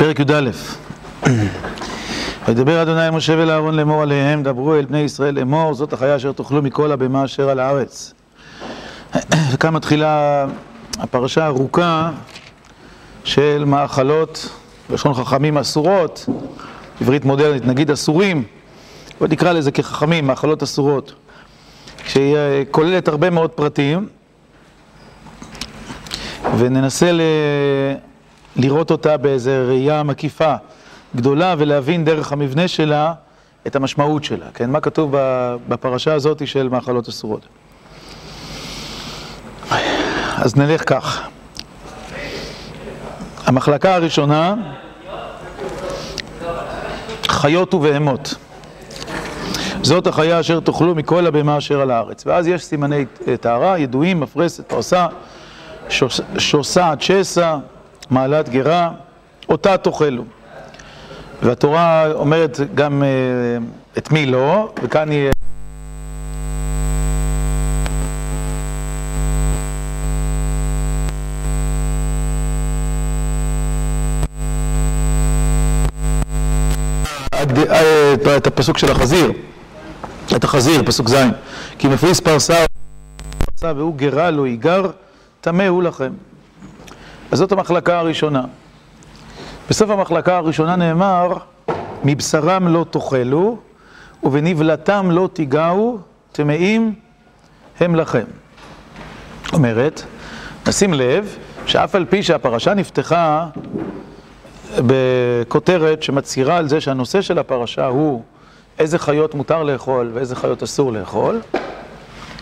פרק י"א וידבר אדוני אל משה ואל אהרון לאמור עליהם, דברו אל בני ישראל לאמור, זאת החיה אשר תאכלו מכל הבהמה אשר על הארץ. וכאן מתחילה הפרשה הארוכה של מאכלות, לשון חכמים אסורות, עברית מודרנית, נגיד אסורים, בוא נקרא לזה כחכמים, מאכלות אסורות, שהיא כוללת הרבה מאוד פרטים, וננסה ל... לראות אותה באיזו ראייה מקיפה גדולה ולהבין דרך המבנה שלה את המשמעות שלה, כן? מה כתוב בפרשה הזאת של מאכלות אסורות. אז נלך כך. המחלקה הראשונה, חיות ובהמות. זאת החיה אשר תאכלו מכל הבהמה אשר על הארץ. ואז יש סימני טהרה, ידועים, מפרסת, פרסה, שוסעת שסע, מעלת גרה, אותה תאכלו. והתורה אומרת גם את מי לא, וכאן היא... את הפסוק של החזיר, את החזיר, פסוק ז', כי מפריס פרסה והוא גרה לא ייגר, טמא הוא לכם. אז זאת המחלקה הראשונה. בסוף המחלקה הראשונה נאמר, מבשרם לא תאכלו, ובנבלתם לא תיגעו, טמאים הם לכם. אומרת, נשים לב, שאף על פי שהפרשה נפתחה בכותרת שמצהירה על זה שהנושא של הפרשה הוא איזה חיות מותר לאכול ואיזה חיות אסור לאכול,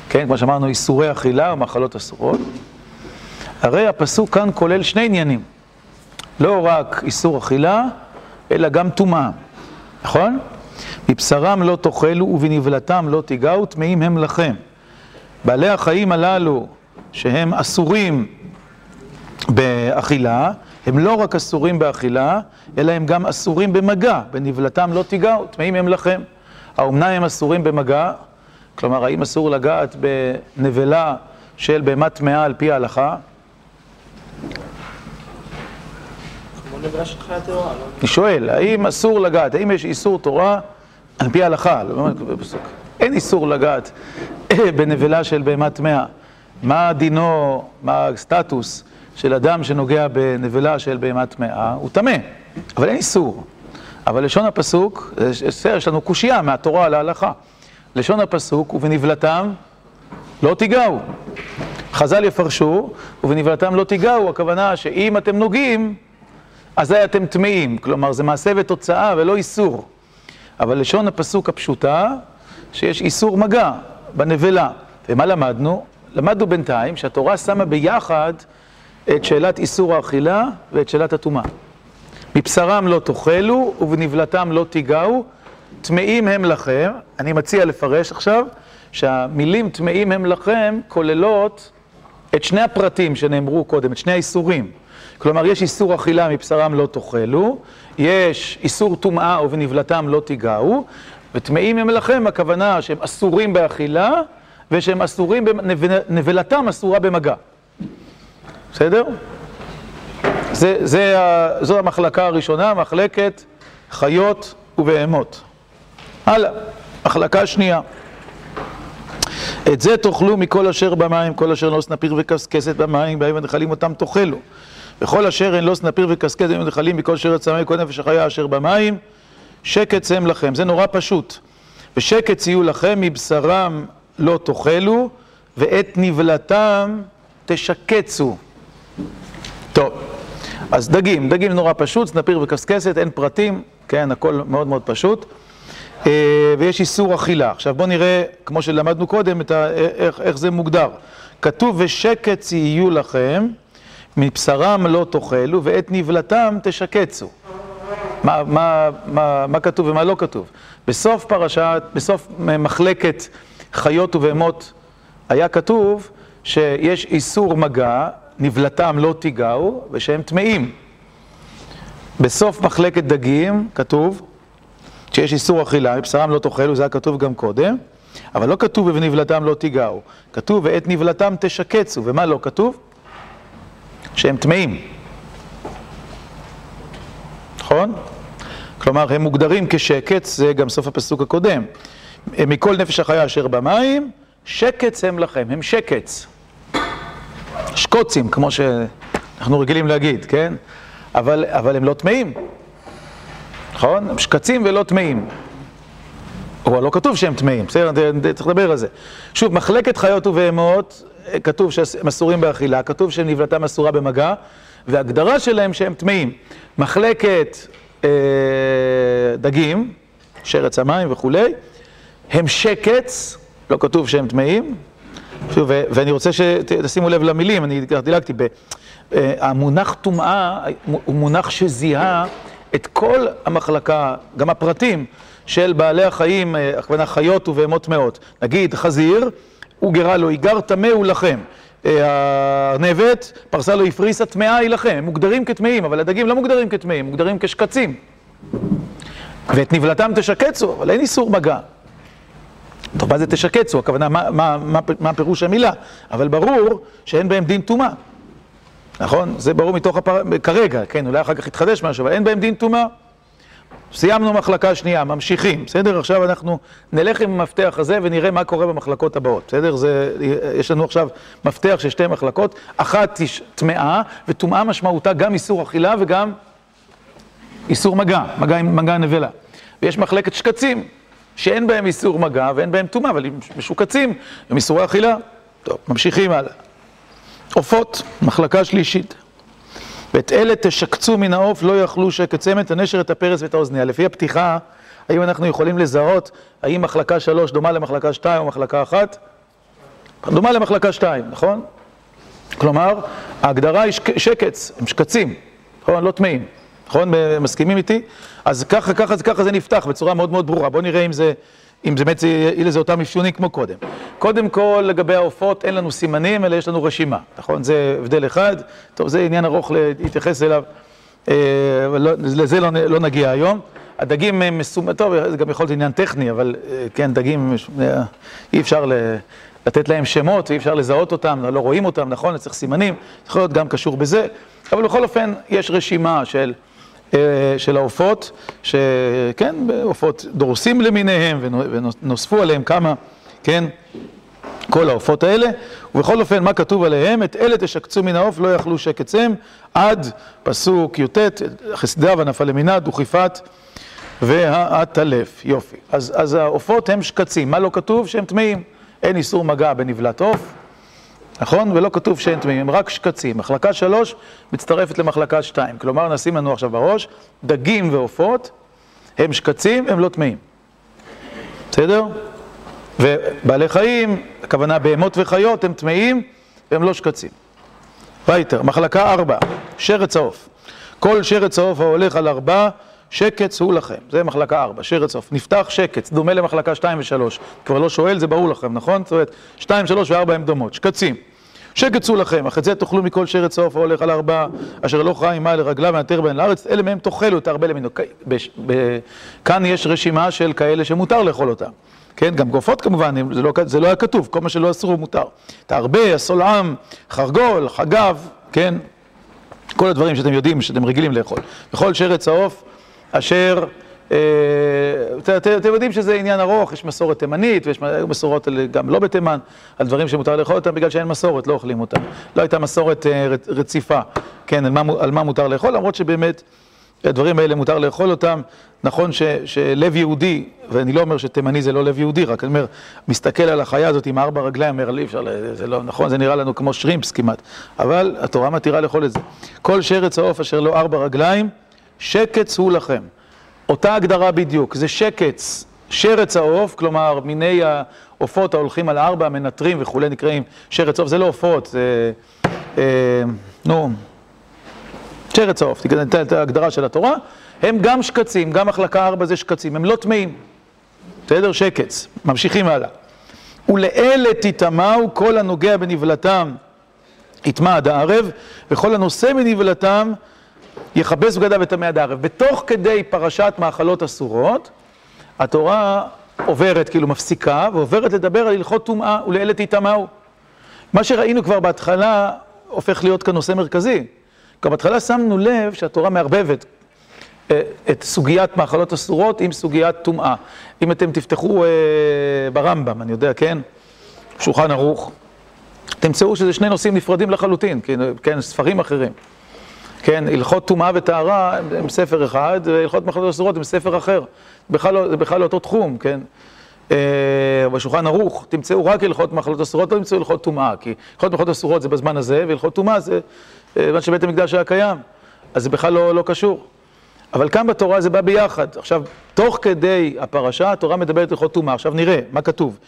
כן, כמו שאמרנו, איסורי אכילה ומחלות אסורות. הרי הפסוק כאן כולל שני עניינים, לא רק איסור אכילה, אלא גם טומאה, נכון? מבשרם לא תאכלו ובנבלתם לא תיגעו, טמאים הם לכם. בעלי החיים הללו, שהם אסורים באכילה, הם לא רק אסורים באכילה, אלא הם גם אסורים במגע, בנבלתם לא תיגעו, טמאים הם לכם. האומנם הם אסורים במגע? כלומר, האם אסור לגעת בנבלה של בהמה טמאה על פי ההלכה? אני שואל, האם אסור לגעת, האם יש איסור תורה על פי ההלכה? אין איסור לגעת בנבלה של בהמה טמאה. מה דינו, מה הסטטוס של אדם שנוגע בנבלה של בהמה טמאה? הוא טמא, אבל אין איסור. אבל לשון הפסוק, יש לנו קושייה מהתורה להלכה. לשון הפסוק, ובנבלתם לא תיגעו. חז"ל יפרשו, ובנבלתם לא תיגעו, הכוונה שאם אתם נוגעים, אזי אתם טמאים. כלומר, זה מעשה ותוצאה ולא איסור. אבל לשון הפסוק הפשוטה, שיש איסור מגע בנבלה. ומה למדנו? למדנו בינתיים שהתורה שמה ביחד את שאלת איסור האכילה ואת שאלת הטומאה. מבשרם לא תאכלו ובנבלתם לא תיגעו, טמאים הם לכם. אני מציע לפרש עכשיו שהמילים טמאים הם לכם כוללות את שני הפרטים שנאמרו קודם, את שני האיסורים. כלומר, יש איסור אכילה מבשרם לא תאכלו, יש איסור טומאה ובנבלתם לא תיגעו, וטמאים הם לכם, הכוונה שהם אסורים באכילה, ושהם אסורים, נבלתם אסורה במגע. בסדר? זה, זה, זו המחלקה הראשונה, מחלקת חיות ובהמות. הלאה, מחלקה שנייה. את זה תאכלו מכל אשר במים, כל אשר לא סנפיר וקשקשת במים, בהם הנחלים אותם תאכלו. וכל אשר אין לא סנפיר וקשקשת בהם הנחלים מכל אשר יצא כל נפש החיה אשר במים, שקט צם לכם. זה נורא פשוט. ושקט יהיו לכם, מבשרם לא תאכלו, ואת נבלתם תשקצו. טוב, אז דגים, דגים נורא פשוט, סנפיר וקשקשת, אין פרטים, כן, הכל מאוד מאוד פשוט. ויש איסור אכילה. עכשיו בואו נראה, כמו שלמדנו קודם, ה, איך, איך זה מוגדר. כתוב ושקץ יהיו לכם, מבשרם לא תאכלו, ואת נבלתם תשקצו. מה, מה, מה, מה כתוב ומה לא כתוב? בסוף פרשת, בסוף מחלקת חיות ובהמות היה כתוב שיש איסור מגע, נבלתם לא תיגעו, ושהם טמאים. בסוף מחלקת דגים כתוב שיש איסור אכילה, מבשרם לא תאכלו, זה היה כתוב גם קודם, אבל לא כתוב ובנבלתם לא תיגעו, כתוב ואת נבלתם תשקצו, ומה לא כתוב? שהם טמאים. נכון? כלומר, הם מוגדרים כשקץ, זה גם סוף הפסוק הקודם. מכל נפש החיה אשר במים, שקץ הם לכם, הם שקץ. שקוצים, כמו שאנחנו רגילים להגיד, כן? אבל, אבל הם לא טמאים, נכון? הם שקצים ולא טמאים. אבל לא כתוב שהם טמאים, בסדר? צריך לדבר על זה. שוב, מחלקת חיות ובהמות, כתוב שהם אסורים באכילה, כתוב שנבלתם אסורה במגע, והגדרה שלהם שהם טמאים. מחלקת אה, דגים, שרץ המים וכולי, הם שקץ, לא כתוב שהם טמאים, שוב, ואני רוצה שתשימו לב למילים, אני דילגתי, אה, המונח טומאה הוא מונח שזיהה את כל המחלקה, גם הפרטים של בעלי החיים, אה, הכוונה חיות ובהמות טמאות. נגיד חזיר, הוא גרה לו, יגר טמא הוא לכם. הארנבת, פרסה לו הפריסה, טמאה היא לכם. הם מוגדרים כטמאים, אבל הדגים לא מוגדרים כטמאים, מוגדרים כשקצים. ואת נבלתם תשקצו, אבל אין איסור מגע. טוב, מה זה תשקצו? הכוונה, מה, מה, מה, מה פירוש המילה? אבל ברור שאין בהם דין טומאה. נכון? זה ברור מתוך הפר... כרגע, כן, אולי אחר כך יתחדש משהו, אבל אין בהם דין טומאה. סיימנו מחלקה שנייה, ממשיכים, בסדר? עכשיו אנחנו נלך עם המפתח הזה ונראה מה קורה במחלקות הבאות, בסדר? זה, יש לנו עכשיו מפתח של שתי מחלקות, אחת טמאה, וטומאה משמעותה גם איסור אכילה וגם איסור מגע, מגע מגע נבלה. ויש מחלקת שקצים, שאין בהם איסור מגע ואין בהם טומאה, אבל הם משוקצים, הם איסורי אכילה. טוב, ממשיכים הלאה. עופות, מחלקה שלישית. ואת אלה תשקצו מן העוף, לא יאכלו שקצם את הנשר, את הפרס ואת האוזניה. לפי הפתיחה, האם אנחנו יכולים לזהות האם מחלקה שלוש דומה למחלקה שתיים או מחלקה אחת? דומה למחלקה שתיים, נכון? כלומר, ההגדרה היא שקץ, הם שקצים, נכון? לא טמאים, נכון? מסכימים איתי? אז ככה, ככה, ככה זה נפתח בצורה מאוד מאוד ברורה. בואו נראה אם זה... אם באמת יהיה לזה אותם אפיונים כמו קודם. קודם כל, לגבי העופות אין לנו סימנים, אלא יש לנו רשימה, נכון? זה הבדל אחד, טוב, זה עניין ארוך להתייחס אליו, אה, לא, לזה לא, לא נגיע היום. הדגים הם מסומנים, טוב, זה גם יכול להיות עניין טכני, אבל אה, כן, דגים, אה, אי אפשר לתת להם שמות, אי אפשר לזהות אותם, לא רואים אותם, נכון? צריך סימנים, יכול להיות גם קשור בזה, אבל בכל אופן, יש רשימה של... של העופות, שכן, עופות דורסים למיניהם ונוספו עליהם כמה, כן, כל העופות האלה, ובכל אופן, מה כתוב עליהם? את אלה תשקצו מן העוף, לא יכלו שקצם, עד פסוק י"ט, חסדה ונפל למנעד וכיפת והעטלף. יופי. אז, אז העופות הם שקצים, מה לא כתוב? שהם טמאים. אין איסור מגע בנבלת עוף. נכון? ולא כתוב שאין טמאים, רק שקצים. מחלקה שלוש מצטרפת למחלקה שתיים. כלומר, נשים לנו עכשיו בראש, דגים ועופות הם שקצים, הם לא טמאים. בסדר? ובעלי חיים, הכוונה בהמות וחיות, הם טמאים, הם לא שקצים. וייטר, מחלקה ארבע, שרץ העוף. כל שרץ העוף ההולך על ארבע, שקץ הוא לכם. זה מחלקה ארבע, שרץ עוף. נפתח שקץ, דומה למחלקה שתיים ושלוש. כבר לא שואל, זה ברור לכם, נכון? זאת אומרת, שתיים, שלוש וארבע הם דומות, שקצים. שקצו לכם, אך את זה תאכלו מכל שרץ עוף ההולך על ארבע, אשר לא חי מה לרגליו ונטר בהן לארץ, אלה מהם תאכלו את הרבה למינו. כאן יש רשימה של כאלה שמותר לאכול אותם. כן, גם גופות כמובן, זה לא, זה לא היה כתוב, כל מה שלא אסור הוא מותר. את הרבה, הסולעם, חרגול, חגב, כן, כל הדברים שאתם יודעים, שאתם רגילים לאכול. בכל שרץ העוף, אשר... אתם יודעים שזה עניין ארוך, יש מסורת תימנית, ויש מסורות גם לא בתימן, על דברים שמותר לאכול אותם בגלל שאין מסורת, לא אוכלים אותם. לא הייתה מסורת רציפה, כן, על מה, מותר לאכול, למרות שבאמת הדברים האלה מותר לאכול אותם. נכון ש, שלב יהודי, ואני לא אומר שתימני זה לא לב יהודי, רק אני אומר, מסתכל על החיה הזאת עם ארבע רגליים, אומר, לי אפשר, זה לא נכון, זה נראה לנו כמו שרימפס כמעט, אבל התורה מתירה לאכול את זה. כל שרץ העוף אשר לו ארבע רגליים, שקץ הוא לכם. אותה הגדרה בדיוק, זה שקץ, שרץ העוף, כלומר מיני העופות ההולכים על ארבע, המנטרים וכולי נקראים שרץ עוף, זה לא עופות, זה, אה, נו, שרץ העוף, תקרא את ההגדרה של התורה, הם גם שקצים, גם מחלקה ארבע זה שקצים, הם לא טמאים, בסדר? שקץ, ממשיכים הלאה. ולאלה תטמאו כל הנוגע בנבלתם יטמע עד הערב, וכל הנושא בנבלתם יכבס בגדיו וטמא עד הערב. בתוך כדי פרשת מאכלות אסורות, התורה עוברת, כאילו מפסיקה, ועוברת לדבר על הלכות טומאה ולאלה תטמאו. מה שראינו כבר בהתחלה הופך להיות כאן נושא מרכזי. כבר בהתחלה שמנו לב שהתורה מערבבת את סוגיית מאכלות אסורות עם סוגיית טומאה. אם אתם תפתחו ברמב"ם, אני יודע, כן? שולחן ערוך, תמצאו שזה שני נושאים נפרדים לחלוטין, כן, ספרים אחרים. כן, הלכות טומאה וטהרה הם ספר אחד, והלכות מאכלות אסורות הם ספר אחר. בכלל לא, זה בכלל לא אותו תחום, כן? בשולחן ערוך תמצאו רק הלכות מאכלות אסורות, לא תמצאו הלכות טומאה, כי הלכות מאכלות אסורות זה בזמן הזה, והלכות טומאה זה בזמן שבית המקדש היה קיים, אז זה בכלל לא, לא קשור. אבל כאן בתורה זה בא ביחד. עכשיו, תוך כדי הפרשה, התורה מדברת הלכות טומאה. עכשיו נראה מה כתוב.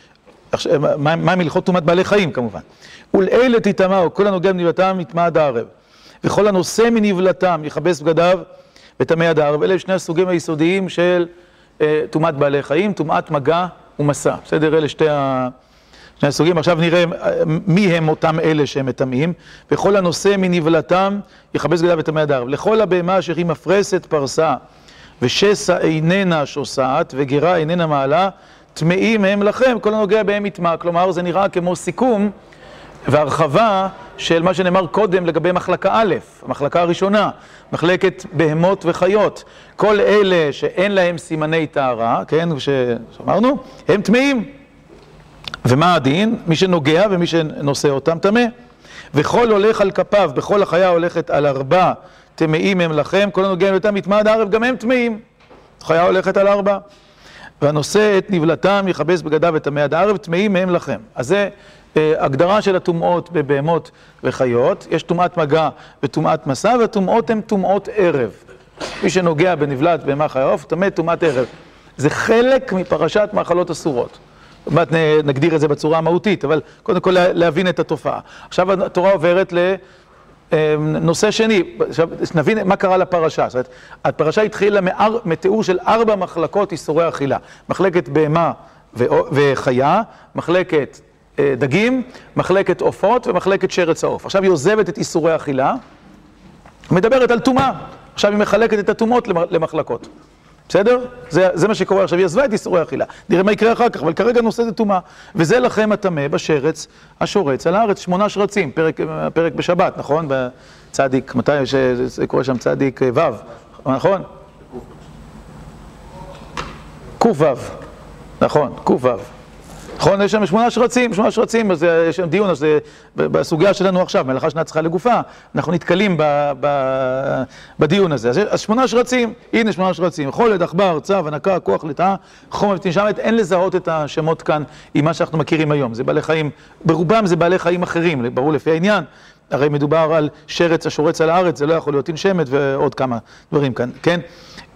מה עם הלכות טומאת בעלי חיים כמובן. ולאלה תטמאו, כל הנוגע בנבלתם יטמא עד הערב. וכל הנושא מנבלתם יכבס בגדיו וטמא עד הערב. אלה שני הסוגים היסודיים של טומאת בעלי חיים, טומאת מגע ומסע. בסדר? אלה שתי ה... שני הסוגים. עכשיו נראה מי הם אותם אלה שהם מטמאים. וכל הנושא מנבלתם יכבס בגדיו וטמא הערב. לכל הבהמה אשר היא מפרסת פרסה ושסע איננה שוסעת וגרה איננה מעלה טמאים הם לכם, כל הנוגע בהם יטמע. כלומר, זה נראה כמו סיכום והרחבה של מה שנאמר קודם לגבי מחלקה א', המחלקה הראשונה, מחלקת בהמות וחיות. כל אלה שאין להם סימני טהרה, כן, שאמרנו, הם טמאים. ומה הדין? מי שנוגע ומי שנושא אותם טמא. וכל הולך על כפיו, בכל החיה הולכת על ארבע, טמאים הם לכם, כל הנוגע באותם יטמע עד הערב, גם הם טמאים. חיה הולכת על ארבע. והנושא את נבלתם יכבס בגדיו וטמא עד הערב, טמאים מהם לכם. אז זה הגדרה של הטומאות בבהמות וחיות. יש טומאת מגע וטומאת מסע, והטומאות הן טומאות ערב. מי שנוגע בנבלת בהמה חיה עוף, טמא טומאת ערב. זה חלק מפרשת מאכלות אסורות. נגדיר את זה בצורה המהותית, אבל קודם כל להבין את התופעה. עכשיו התורה עוברת לנושא שני, עכשיו נבין מה קרה לפרשה. זאת אומרת, הפרשה התחילה מתיאור של ארבע מחלקות איסורי אכילה. מחלקת בהמה וחיה, מחלקת דגים, מחלקת עופות ומחלקת שרץ העוף. עכשיו היא עוזבת את איסורי האכילה, מדברת על טומאה. עכשיו היא מחלקת את הטומאות למחלקות. בסדר? זה, זה מה שקורה עכשיו, היא עזבה את איסורי האכילה. נראה מה יקרה אחר כך, אבל כרגע נושא זה טומאה. וזה לכם הטמא בשרץ השורץ על הארץ, שמונה שרצים, פרק, פרק בשבת, נכון? בצדיק, מתי זה קורה שם צדיק ו', נכון? קו"ו, נכון, קו"ו. נכון, יש שם שמונה שרצים, שמונה שרצים, אז יש שם דיון, אז בסוגיה שלנו עכשיו, מלאכה שנה צריכה לגופה, אנחנו נתקלים בדיון הזה. אז שמונה שרצים, הנה שמונה שרצים, חולד, עכבר, צב, הנקה, כוח, לטאה, חום ותנשמת, אין לזהות את השמות כאן עם מה שאנחנו מכירים היום. זה בעלי חיים, ברובם זה בעלי חיים אחרים, ברור לפי העניין. הרי מדובר על שרץ השורץ על הארץ, זה לא יכול להיות תנשמת ועוד כמה דברים כאן, כן?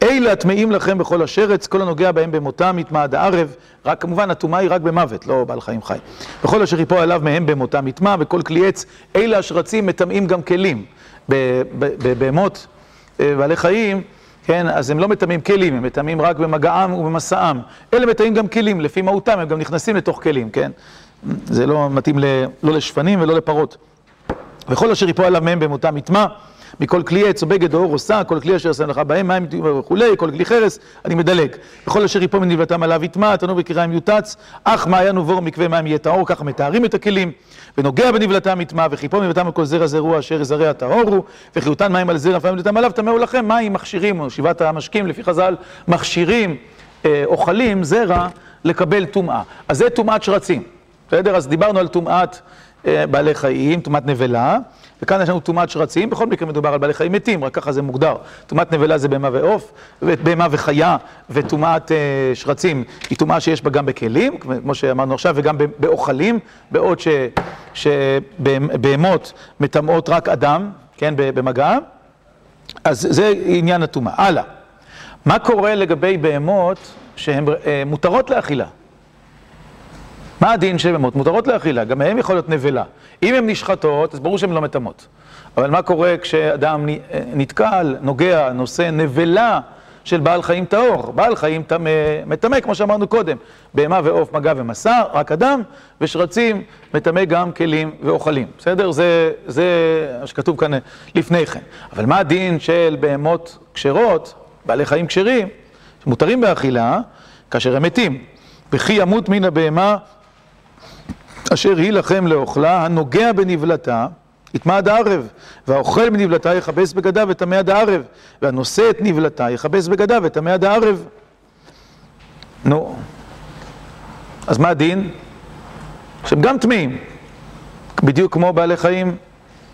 אלה הטמאים לכם בכל השרץ, כל הנוגע בהם במותם יטמע עד הערב, רק כמובן הטומאה היא רק במוות, לא בעל חיים חי. וכל אשר יפול עליו מהם במותם יטמע, וכל כלי עץ, אלה השרצים מטמאים גם כלים. בבהמות, בעלי חיים, כן, אז הם לא מטמאים כלים, הם מטמאים רק במגעם ובמסעם. אלה מטמאים גם כלים, לפי מהותם, הם גם נכנסים לתוך כלים, כן? זה לא מתאים ל, לא לשפנים ולא לפרות. וכל אשר יפול עליו מהם במותם יטמע. מכל כלי עץ או בגד או אור או שא, כל כלי אשר שם לך בהם, מים וכולי, כל כלי חרס, אני מדלג. וכל אשר יפול מנבלתם עליו יטמע, תנור בקיריים יוטץ, אך מעיין ובור מקווה מים יהיה טהור, ככה מתארים את הכלים. ונוגע בנבלתם יטמע, וחיפול מנבלתם כל זרע זרוע אשר יזרע טהורו, וחיותן מים על זרע פעמים נבלתם עליו, טמאו לכם, מים מכשירים, או שבעת המשקים, לפי חז"ל, מכשירים, אוכלים, זרע, לקבל טומאה. אז זה טומאת שרצים, בסדר? אז דיברנו על טומאת בעלי חיים, טומאת נבלה. וכאן יש לנו טומאת שרצים, בכל מקרה מדובר על בעלי חיים מתים, רק ככה זה מוגדר. טומאת נבלה זה בהמה ועוף, בהמה וחיה, וטומאת שרצים היא טומאה שיש בה גם בכלים, כמו שאמרנו עכשיו, וגם באוכלים, בעוד שבהמות מטמאות רק אדם, כן, במגע. אז זה עניין הטומאה. הלאה. מה קורה לגבי בהמות שהן מותרות לאכילה? מה הדין של בהמות? מותרות לאכילה, גם מהן יכול להיות נבלה. אם הן נשחטות, אז ברור שהן לא מטמאות. אבל מה קורה כשאדם נתקל, נוגע, נושא נבלה של בעל חיים טהור? בעל חיים מטמא, כמו שאמרנו קודם, בהמה ועוף, מגע ומסע, רק אדם, ושרצים מטמא גם כלים ואוכלים. בסדר? זה, זה מה שכתוב כאן לפני כן. אבל מה הדין של בהמות כשרות, בעלי חיים כשרים, שמותרים באכילה, כאשר הם מתים? וכי ימות מן הבהמה אשר היא לכם לאוכלה, הנוגע בנבלתה, יטמע עד הערב, והאוכל מנבלתה יכבס בגדיו וטמא עד הערב, והנושא את נבלתה יכבס בגדיו וטמא עד הערב. נו, אז מה הדין? שהם גם טמאים, בדיוק כמו בעלי חיים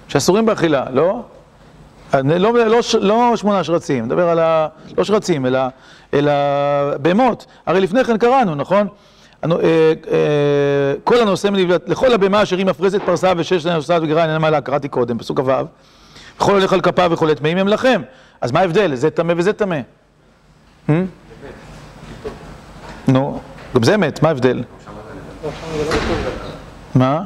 שאסורים באכילה, לא? לא, לא, לא, לא שמונה שרצים, נדבר על ה... לא שרצים, אלא, אלא בהמות. הרי לפני כן קראנו, נכון? אה, אה, כל הנושא מנבלת, לכל הבהמה אשר היא מפרסת פרסה ושש להם נוסעת וגרה איננה מעלה, קראתי קודם, פסוק כ"ו. וכל הולך על כפיו וכל טמאים הם לכם. אז מה ההבדל? זה טמא וזה טמא. נו, גם זה מת, מה ההבדל? מה?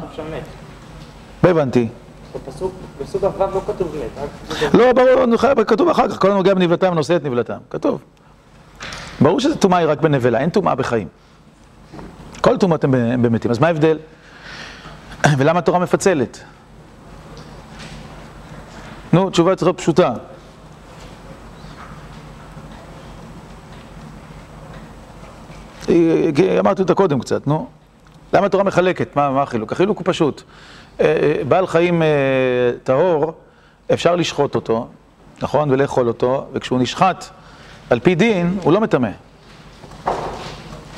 לא הבנתי. בפסוק כ"ו לא כתוב מת. לא, ברור, כתוב אחר כך, כל הנוגע בנבלתם נושא את נבלתם. כתוב. ברור שזה טומאה היא רק בנבלה, אין טומאה בחיים. כל טומאות הן במתים, אז מה ההבדל? ולמה התורה מפצלת? נו, תשובה צריכה פשוטה. אמרתי אותה קודם קצת, נו. למה התורה מחלקת? מה, מה החילוק? החילוק הוא פשוט. אה, אה, בעל חיים אה, טהור, אפשר לשחוט אותו, נכון? ולאכול אותו, וכשהוא נשחט על פי דין, הוא לא מטמא.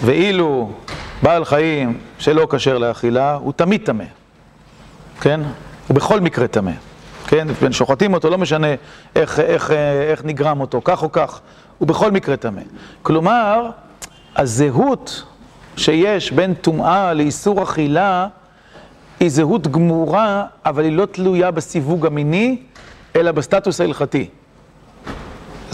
ואילו בעל חיים שלא כשר לאכילה, הוא תמיד טמא, כן? הוא בכל מקרה טמא, כן? שוחטים אותו, לא משנה איך, איך, איך נגרם אותו, כך או כך, הוא בכל מקרה טמא. כלומר, הזהות שיש בין טומאה לאיסור אכילה היא זהות גמורה, אבל היא לא תלויה בסיווג המיני, אלא בסטטוס ההלכתי.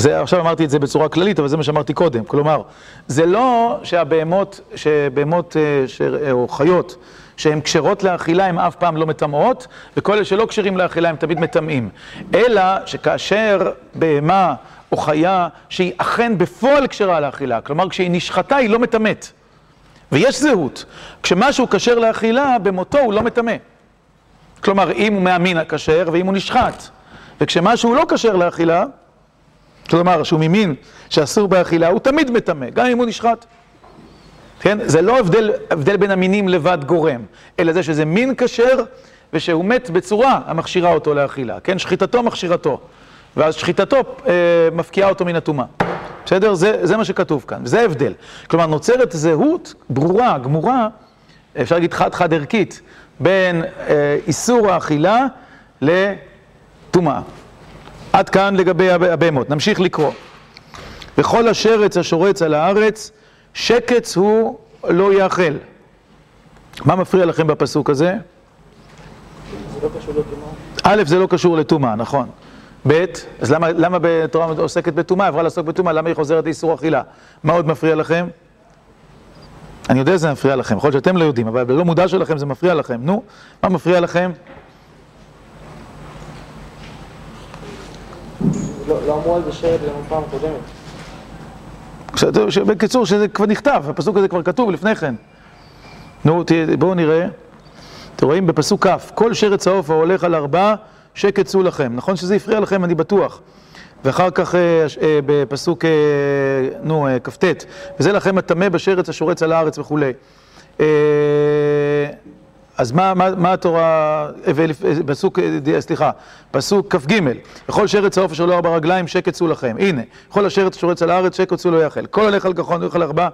זה, עכשיו אמרתי את זה בצורה כללית, אבל זה מה שאמרתי קודם. כלומר, זה לא שהבהמות, שבהמות אה, או חיות שהן כשרות לאכילה, הן אף פעם לא מטמאות, וכל אלה שלא כשרים לאכילה הם תמיד מטמאים. אלא שכאשר בהמה או חיה שהיא אכן בפועל כשרה לאכילה, כלומר כשהיא נשחטה היא לא מטמאת. ויש זהות. כשמשהו כשר לאכילה, במותו הוא לא מטמא. כלומר, אם הוא מהמין הכשר ואם הוא נשחט. וכשמשהו לא כשר לאכילה, כלומר, שהוא ממין שאסור באכילה, הוא תמיד מטמא, גם אם הוא נשחט. כן? זה לא הבדל, הבדל בין המינים לבד גורם, אלא זה שזה מין כשר ושהוא מת בצורה המכשירה אותו לאכילה. כן? שחיטתו מכשירתו, ואז שחיטתו אה, מפקיעה אותו מן הטומאה. בסדר? זה, זה מה שכתוב כאן, זה ההבדל. כלומר, נוצרת זהות ברורה, גמורה, אפשר להגיד חד-חד ערכית, בין אה, איסור האכילה לטומאה. עד כאן לגבי הבהמות. נמשיך לקרוא. וכל השרץ השורץ על הארץ, שקץ הוא לא יאכל. מה מפריע לכם בפסוק הזה? א', זה לא קשור לטומאה, נכון. ב', אז למה, למה בתורה עוסקת בטומאה? עברה לעסוק בטומאה, למה היא חוזרת לאיסור אכילה? מה עוד מפריע לכם? אני יודע שזה מפריע לכם, יכול להיות שאתם לא יודעים, אבל בלא מודע שלכם זה מפריע לכם. נו, מה מפריע לכם? לא, לא אמרו על זה שרד גם בפעם. בקיצור, שזה כבר נכתב, הפסוק הזה כבר כתוב לפני כן. נו, בואו נראה. אתם רואים בפסוק כ', כל שרץ העוף ההולך על ארבע, שקט צאו לכם. נכון שזה הפריע לכם, אני בטוח. ואחר כך אה, אה, בפסוק, אה, נו, כ"ט, וזה לכם הטמא בשרץ השורץ על הארץ וכולי. אז מה, מה, מה התורה, פסוק, סליחה, פסוק כ"ג, וכל שרץ העוף אשר לא ארבע רגליים, שקט צאו לכם. הנה, כל השרץ השורץ על הארץ, שקט צאו לא יאכל. כל הולך על גחון, הולך על ארבע,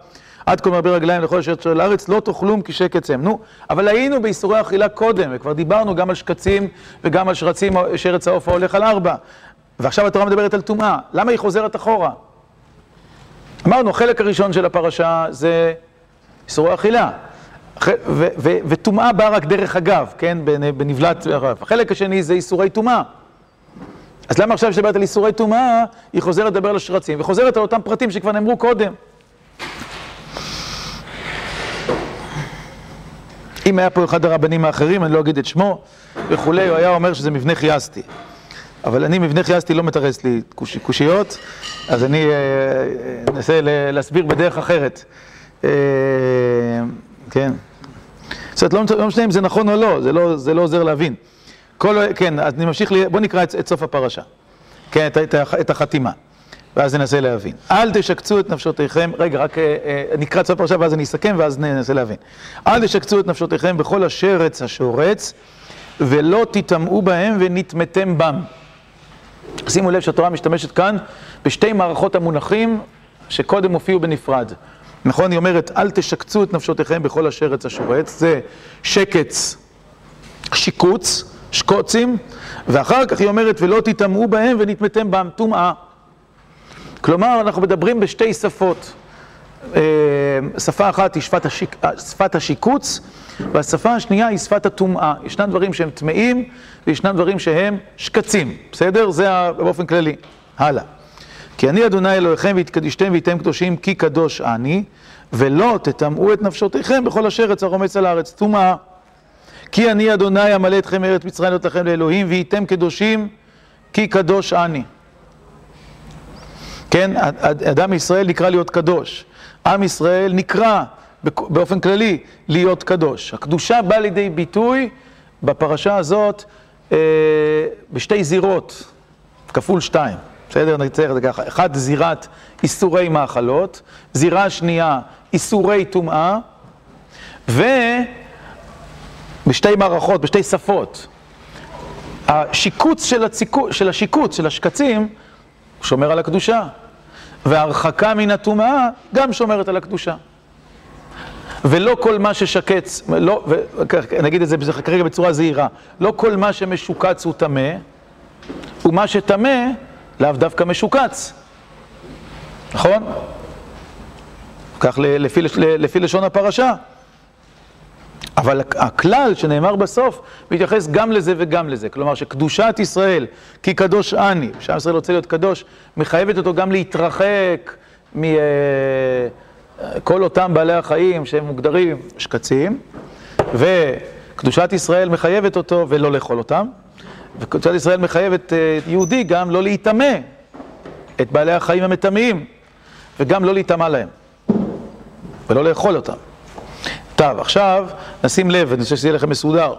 עד כל מרבה רגליים לכל השרץ על הארץ, לא תאכלום כי שקט צאם. נו, אבל היינו באיסורי אכילה קודם, וכבר דיברנו גם על שקצים וגם על שרצים, שרץ העוף ההולך על ארבע. ועכשיו התורה מדברת על טומאה. למה היא חוזרת אחורה? אמרנו, החלק הראשון של הפרשה זה איסורי אכילה. וטומאה באה רק דרך אגב, כן? בנבלת... החלק השני זה איסורי טומאה. אז למה עכשיו כשדברת על איסורי טומאה, היא חוזרת לדבר על השרצים, וחוזרת על אותם פרטים שכבר נאמרו קודם. אם היה פה אחד הרבנים האחרים, אני לא אגיד את שמו וכולי, הוא היה אומר שזה מבנה חייסתי. אבל אני, מבנה חייסתי לא מתרס לי קושיות, אז אני אנסה להסביר בדרך אחרת. כן. זאת אומרת, לא, לא משנה אם זה נכון או לא, זה לא, זה לא עוזר להבין. כל, כן, אני ממשיך, בואו נקרא את, את סוף הפרשה. כן, את, את, את החתימה. ואז ננסה להבין. אל תשקצו את נפשותיכם, רגע, רק אה, אה, נקרא את סוף הפרשה ואז אני אסכם ואז ננסה להבין. אל תשקצו את נפשותיכם בכל השרץ השורץ ולא תטמאו בהם ונטמאתם בם. שימו לב שהתורה משתמשת כאן בשתי מערכות המונחים שקודם הופיעו בנפרד. נכון? היא אומרת, אל תשקצו את נפשותיכם בכל אשר עץ השורץ, זה שקץ, שיקוץ, שקוצים, ואחר כך היא אומרת, ולא תטמאו בהם ונטמאתם בם טומאה. כלומר, אנחנו מדברים בשתי שפות. שפה אחת היא שפת, השיק, שפת השיקוץ, והשפה השנייה היא שפת הטומאה. ישנם דברים שהם טמאים, וישנם דברים שהם שקצים, בסדר? זה באופן כללי. הלאה. כי אני אדוני אלוהיכם והתקדישתם והייתם קדושים כי קדוש אני, ולא תטמאו את נפשותיכם בכל אשר יצא רומץ על הארץ. טומאה. כי אני אדוני אמלא אתכם מארץ מצרים להיות לכם לאלוהים, והייתם קדושים כי קדוש אני. כן, אדם ישראל נקרא להיות קדוש. עם ישראל נקרא באופן כללי להיות קדוש. הקדושה באה לידי ביטוי בפרשה הזאת אה, בשתי זירות, כפול שתיים. בסדר? נצטרך את זה ככה. אחד, זירת איסורי מאכלות, זירה שנייה, איסורי טומאה, ובשתי מערכות, בשתי שפות. השיקוץ של, הציקו, של השיקוץ, של השקצים, שומר על הקדושה. וההרחקה מן הטומאה גם שומרת על הקדושה. ולא כל מה ששקץ, לא, נגיד את זה כרגע בצורה זהירה, לא כל מה שמשוקץ הוא טמא, ומה שטמא לאו דווקא משוקץ, נכון? כך לפי, לפי לשון הפרשה. אבל הכלל שנאמר בסוף מתייחס גם לזה וגם לזה. כלומר שקדושת ישראל, כי קדוש אני, שעם ישראל רוצה להיות קדוש, מחייבת אותו גם להתרחק מכל אה, אותם בעלי החיים שהם מוגדרים שקצים, וקדושת ישראל מחייבת אותו ולא לאכול אותם, וקדושת ישראל מחייבת אה, יהודי גם לא להיטמא את בעלי החיים המטמאים, וגם לא להיטמא להם, ולא לאכול אותם. טוב, עכשיו נשים לב, אני חושב שזה יהיה לכם מסודר.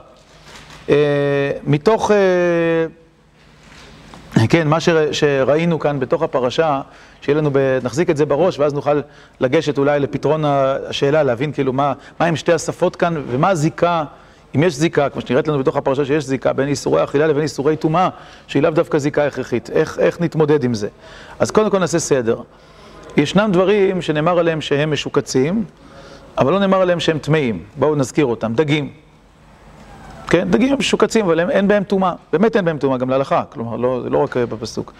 אה, מתוך, אה, כן, מה שראינו כאן בתוך הפרשה, שיהיה לנו, נחזיק את זה בראש, ואז נוכל לגשת אולי לפתרון השאלה, להבין כאילו מה, מה הם שתי השפות כאן, ומה הזיקה, אם יש זיקה, כמו שנראית לנו בתוך הפרשה שיש זיקה, בין איסורי אכילה לבין איסורי טומאה, שהיא לאו דווקא זיקה הכרחית. איך, איך נתמודד עם זה? אז קודם כל נעשה סדר. ישנם דברים שנאמר עליהם שהם משוקצים, אבל לא נאמר עליהם שהם טמאים, בואו נזכיר אותם, דגים. כן, דגים הם משוקצים, אבל הם, אין בהם טומאה, באמת אין בהם טומאה, גם להלכה, כלומר, לא, לא רק בפסוק.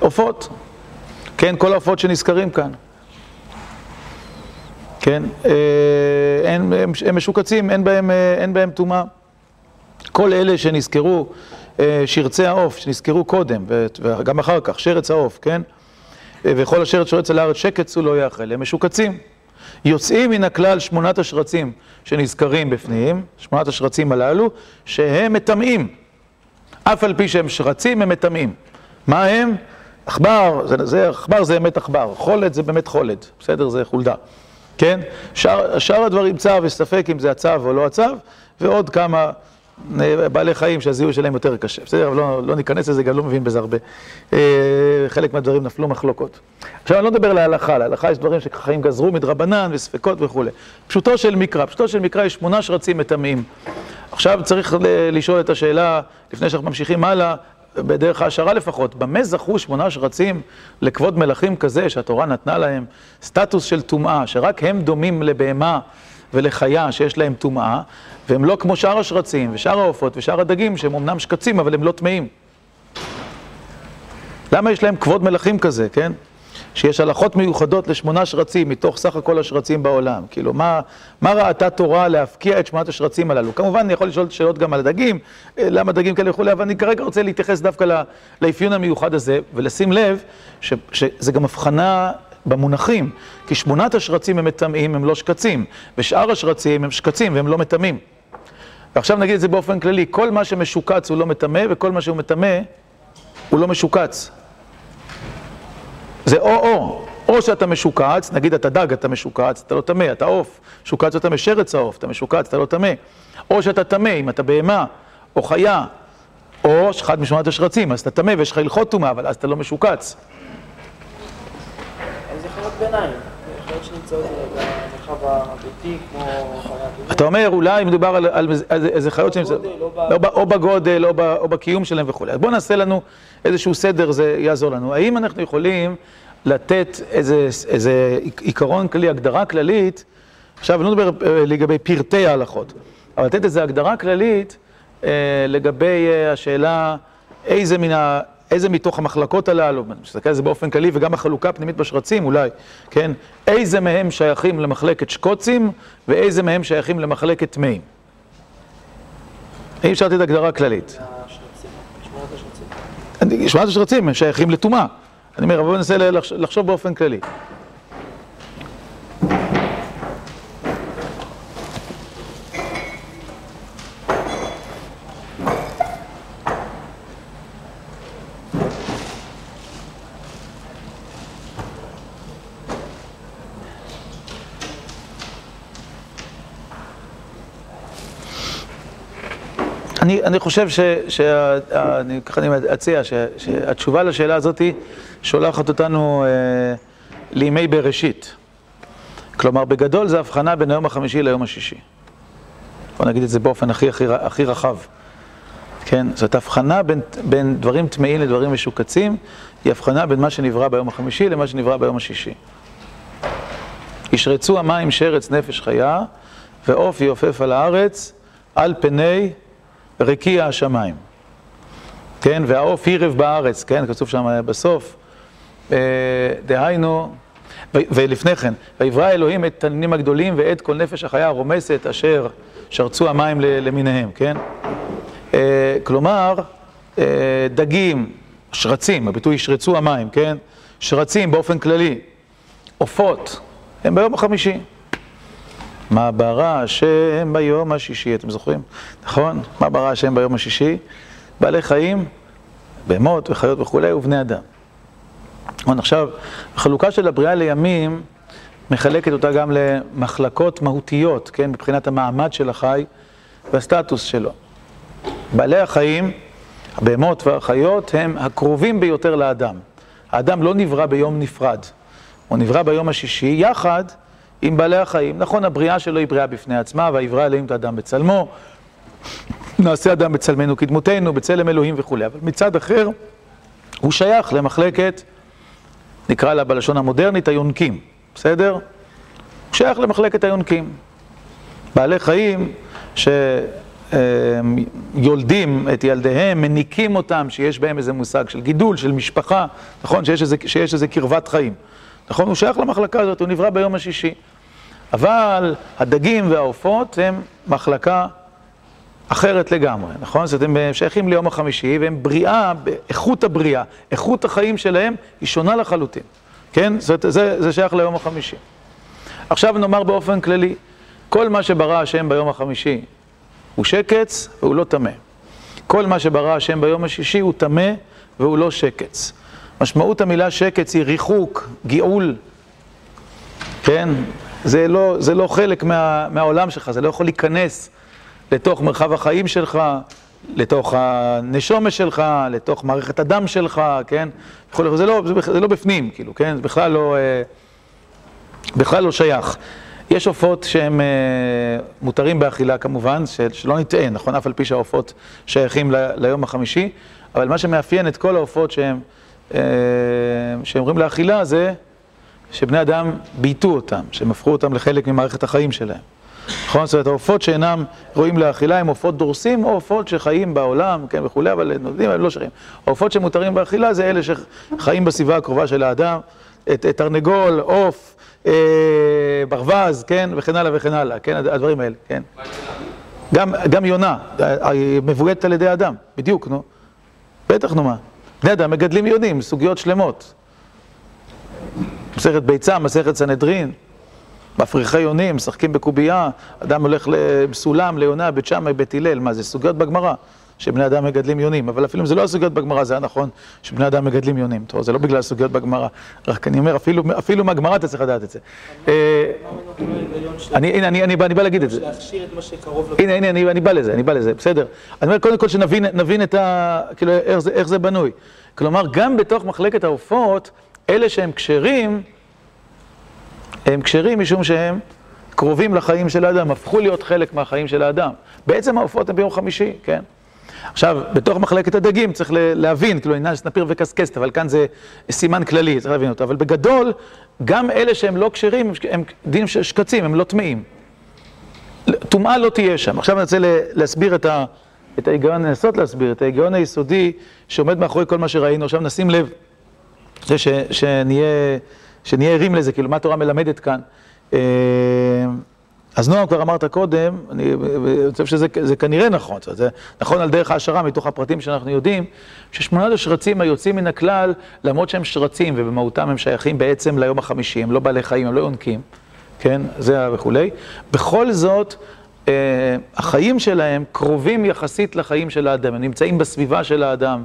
עופות, כן, כל העופות שנזכרים כאן. כן, אה, הם, משוקצים, אין בהם, אה, בהם טומאה. כל אלה שנזכרו, אה, שרצי העוף, שנזכרו קודם, וגם אחר כך, שרץ העוף, כן? וכל השרץ שורץ על הארץ שקץ הוא לא יאכל, הם משוקצים. יוצאים מן הכלל שמונת השרצים שנזכרים בפנים, שמונת השרצים הללו, שהם מטמאים. אף על פי שהם שרצים, הם מטמאים. מה הם? עכבר, זה, זה, עכבר זה אמת עכבר, חולד זה באמת חולד, בסדר? זה חולדה. כן? שאר, הדברים צו, יש ספק אם זה הצו או לא הצו, ועוד כמה בעלי חיים שהזיהוי שלהם יותר קשה, בסדר? אבל לא, לא ניכנס לזה, גם לא מבין בזה הרבה. אה, חלק מהדברים נפלו מחלוקות. עכשיו, אני לא מדבר להלכה, להלכה יש דברים שחיים גזרו מדרבנן וספקות וכולי. פשוטו של מקרא, פשוטו של מקרא יש שמונה שרצים מטמאים. עכשיו צריך לשאול את השאלה, לפני שאנחנו ממשיכים הלאה, בדרך ההשערה לפחות, במה זכו שמונה שרצים לכבוד מלכים כזה שהתורה נתנה להם סטטוס של טומאה, שרק הם דומים לבהמה ולחיה שיש להם טומאה, והם לא כמו שאר השרצים, ושאר העופות, ושאר הדגים, שהם אמנם שקצים, אבל הם לא טמאים. למה יש להם כבוד מלכים כזה, כן? שיש הלכות מיוחדות לשמונה שרצים מתוך סך הכל השרצים בעולם. כאילו, מה, מה ראתה תורה להפקיע את שמונת השרצים הללו? כמובן, אני יכול לשאול שאלות גם על הדגים, אה, למה דגים כאלה וכולי, אבל אני כרגע רוצה להתייחס דווקא לאפיון המיוחד הזה, ולשים לב ש, שזה גם הבחנה במונחים, כי שמונת השרצים הם מטמאים, הם לא שקצים, ושאר השרצים הם שקצים והם לא מטמאים. ועכשיו נגיד את זה באופן כללי, כל מה שמשוקץ הוא לא מטמא, וכל מה שהוא מטמא הוא לא משוקץ. זה או-או, או שאתה משוקץ, נגיד אתה דג, אתה משוקץ, אתה לא טמא, אתה עוף, משוקץ אתה משרץ העוף, אתה משוקץ, אתה לא טמא. או שאתה טמא, אם אתה בהמה, או חיה, או אחד משמונת השרצים, אז אתה טמא ויש לך הלכות טומאה, אבל אז אתה לא משוקץ. זה חיות ביניים, חיות שנמצאות במרחב הביתי, כמו. אתה אומר, אולי מדובר על, איזה חיות בגודל, או ב- או, בגודל, או, בקיום שלהם וכולי. אז בואו נעשה לנו איזשהו סדר, זה יעזור לנו. האם אנחנו יכולים לתת איזה, איזה עיקרון כללי, הגדרה כללית, עכשיו אני לא מדבר אה, לגבי פרטי ההלכות, אבל לתת איזו הגדרה כללית אה, לגבי אה, השאלה איזה מן ה... איזה מתוך המחלקות הללו, אני מסתכל על זה באופן כללי, וגם החלוקה הפנימית בשרצים אולי, כן? איזה מהם שייכים למחלקת שקוצים, ואיזה מהם שייכים למחלקת טמאים. אי אפשר לתת הגדרה כללית. שמונת השרצים. שמונת השרצים הם שייכים לטומאה. אני אומר, בואו ננסה לחש- לחשוב באופן כללי. אני, אני חושב ש... ש אני, ככה אני אציע, ש, שהתשובה לשאלה הזאת שולחת אותנו אה, לימי בראשית. כלומר, בגדול זה הבחנה בין היום החמישי ליום השישי. בוא נגיד את זה באופן הכי רחב. כן? זאת הבחנה בין, בין דברים טמאים לדברים משוקצים, היא הבחנה בין מה שנברא ביום החמישי למה שנברא ביום השישי. ישרצו המים שרץ נפש חיה, ועוף יעופף על הארץ, על פני רקיע השמיים. כן, והעוף ירב בארץ, כן, כתוב שם בסוף. אה, דהיינו, ולפני כן, ויברא אלוהים את תנינים הגדולים ואת כל נפש החיה הרומסת אשר שרצו המים למיניהם, כן? אה, כלומר, אה, דגים, שרצים, הביטוי ישרצו המים, כן? שרצים באופן כללי, עופות, הם ביום החמישי. מה ברא השם ביום השישי, אתם זוכרים? נכון? מה ברא השם ביום השישי? בעלי חיים, בהמות וחיות וכולי, ובני אדם. נכון, עכשיו, החלוקה של הבריאה לימים מחלקת אותה גם למחלקות מהותיות, כן? מבחינת המעמד של החי והסטטוס שלו. בעלי החיים, הבהמות והחיות, הם הקרובים ביותר לאדם. האדם לא נברא ביום נפרד, הוא נברא ביום השישי יחד עם בעלי החיים. נכון, הבריאה שלו היא בריאה בפני עצמה, ויברא אלוהים את האדם בצלמו, נעשה אדם בצלמנו כדמותנו, בצלם אלוהים וכולי. אבל מצד אחר, הוא שייך למחלקת, נקרא לה בלשון המודרנית, היונקים, בסדר? הוא שייך למחלקת היונקים. בעלי חיים שיולדים את ילדיהם, מניקים אותם, שיש בהם איזה מושג של גידול, של משפחה, נכון? שיש איזה, שיש איזה קרבת חיים. נכון? הוא שייך למחלקה הזאת, הוא נברא ביום השישי. אבל הדגים והעופות הם מחלקה אחרת לגמרי, נכון? זאת אומרת, הם שייכים ליום החמישי, והם בריאה, איכות הבריאה, איכות החיים שלהם היא שונה לחלוטין, כן? זאת, זה, זה שייך ליום החמישי. עכשיו נאמר באופן כללי, כל מה שברא השם ביום החמישי הוא שקץ והוא לא טמא. כל מה שברא השם ביום השישי הוא טמא והוא לא שקץ. משמעות המילה שקץ היא ריחוק, גאול, כן? זה לא, זה לא חלק מה, מהעולם שלך, זה לא יכול להיכנס לתוך מרחב החיים שלך, לתוך הנשומה שלך, לתוך מערכת הדם שלך, כן? זה לא, זה, זה לא בפנים, כאילו, כן? זה בכלל לא, בכלל לא שייך. יש עופות שהם מותרים באכילה כמובן, שלא נטעה, נכון? אף על פי שהעופות שייכים ל, ליום החמישי, אבל מה שמאפיין את כל העופות שהם, שהם אומרים לאכילה זה שבני אדם בייתו אותם, שהם הפכו אותם לחלק ממערכת החיים שלהם. נכון? זאת אומרת, העופות שאינם רואים לאכילה הם עופות דורסים או עופות שחיים בעולם, כן, וכולי, אבל נודעים, הם לא שרים. העופות שמותרים באכילה זה אלה שחיים בסביבה הקרובה של האדם, את תרנגול, עוף, אה, ברווז, כן, וכן הלאה וכן הלאה, כן, הדברים האלה, כן. גם, גם יונה, מבועטת על ידי אדם, בדיוק, נו. בטח, נו מה. בני אדם מגדלים יונים, סוגיות שלמות. מסכת ביצה, מסכת סנהדרין. מפריחי יונים, משחקים בקובייה, אדם הולך בסולם, ליונה, בית שמאי, בית הלל, מה זה סוגיות בגמרא, שבני אדם מגדלים יונים, אבל אפילו אם זה לא הסוגיות בגמרא, זה היה נכון שבני אדם מגדלים יונים, טוב, זה לא בגלל סוגיות בגמרא, רק אני אומר, אפילו, אפילו מהגמרא אתה צריך לדעת את זה. הנה, אני בא להגיד את זה. להכשיר את מה שקרוב הנה, הנה, אני בא לזה, אני בא לזה, בסדר. אני אומר, קודם כל שנבין את ה... כאילו, איך זה בנוי. כלומר, גם בתוך מחלקת העופות, אלה שהם כשרים, הם כשרים משום שהם קרובים לחיים של האדם, הפכו להיות חלק מהחיים של האדם. בעצם העופות הם ביום חמישי, כן? עכשיו, בתוך מחלקת הדגים צריך להבין, כאילו, עניין סנפיר וקסקסת, אבל כאן זה סימן כללי, צריך להבין אותו. אבל בגדול, גם אלה שהם לא כשרים, הם דינים שקצים, הם לא טמאים. טומאה לא תהיה שם. עכשיו אני רוצה להסביר את, ה, את ההיגיון, לנסות להסביר את ההיגיון היסודי שעומד מאחורי כל מה שראינו. עכשיו נשים לב, זה ש, שנהיה, שנהיה ערים לזה, כאילו, מה התורה מלמדת כאן. אה, אז נועם כבר אמרת קודם, אני חושב שזה כנראה נכון, זאת אומרת, זה נכון על דרך ההשערה מתוך הפרטים שאנחנו יודעים, ששמונת השרצים היוצאים מן הכלל, למרות שהם שרצים ובמהותם הם שייכים בעצם ליום החמישי, הם לא בעלי חיים, הם לא יונקים, כן, זה וכולי, בכל זאת, אה, החיים שלהם קרובים יחסית לחיים של האדם, הם נמצאים בסביבה של האדם.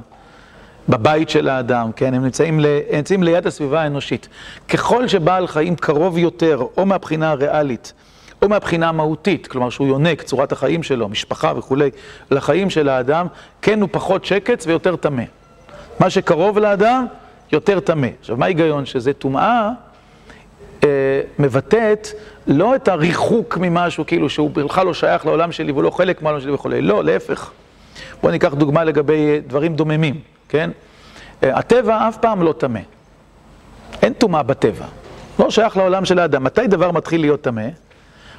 בבית של האדם, כן? הם נמצאים. הם נמצאים ליד הסביבה האנושית. ככל שבעל חיים קרוב יותר, או מהבחינה הריאלית, או מהבחינה המהותית, כלומר שהוא יונק, צורת החיים שלו, משפחה וכולי, לחיים של האדם, כן הוא פחות שקץ ויותר טמא. מה שקרוב לאדם, יותר טמא. עכשיו, מה ההיגיון? שזה טומאה אה, מבטאת לא את הריחוק ממשהו, כאילו שהוא בכלל לא שייך לעולם שלי והוא לא חלק מהעולם שלי וכולי, לא, להפך. בואו ניקח דוגמה לגבי דברים דוממים, כן? אה, הטבע אף פעם לא טמא. אין טומאה בטבע. לא שייך לעולם של האדם. מתי דבר מתחיל להיות טמא?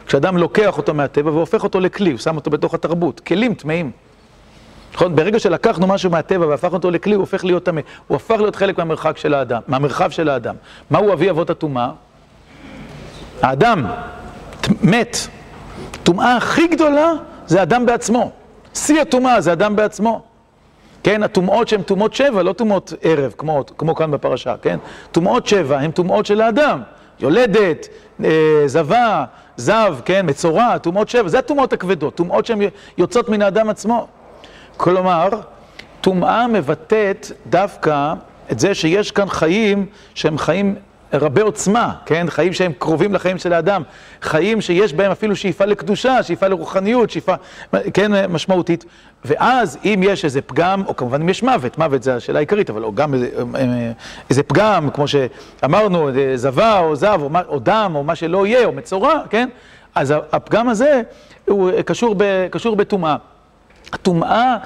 כשאדם לוקח אותו מהטבע והופך אותו לכלי, הוא שם אותו בתוך התרבות, כלים טמאים. נכון? ברגע שלקחנו משהו מהטבע והפכנו אותו לכלי, הוא הופך להיות טמא. הוא הפך להיות חלק מהמרחק של האדם, מהמרחב של האדם. מהו אבי אבות הטומאה? האדם מת. טומאה הכי גדולה זה האדם בעצמו. שיא הטומאה זה אדם בעצמו. כן, הטומאות שהן טומאות שבע, לא טומאות ערב, כמו, כמו כאן בפרשה, כן? טומאות שבע הן טומאות של האדם. יולדת, אה, זבה, זב, כן, מצורע, טומאות שבע, זה הטומאות הכבדות, טומאות שהן יוצאות מן האדם עצמו. כלומר, טומאה מבטאת דווקא את זה שיש כאן חיים שהם חיים רבי עוצמה, כן? חיים שהם קרובים לחיים של האדם, חיים שיש בהם אפילו שאיפה לקדושה, שאיפה לרוחניות, שאיפה, כן, משמעותית. ואז אם יש איזה פגם, או כמובן אם יש מוות, מוות זה השאלה העיקרית, אבל או גם איזה, איזה פגם, כמו שאמרנו, זבה או זב, או, או דם, או מה שלא יהיה, או מצורע, כן? אז הפגם הזה הוא קשור, קשור בטומאה. הטומאה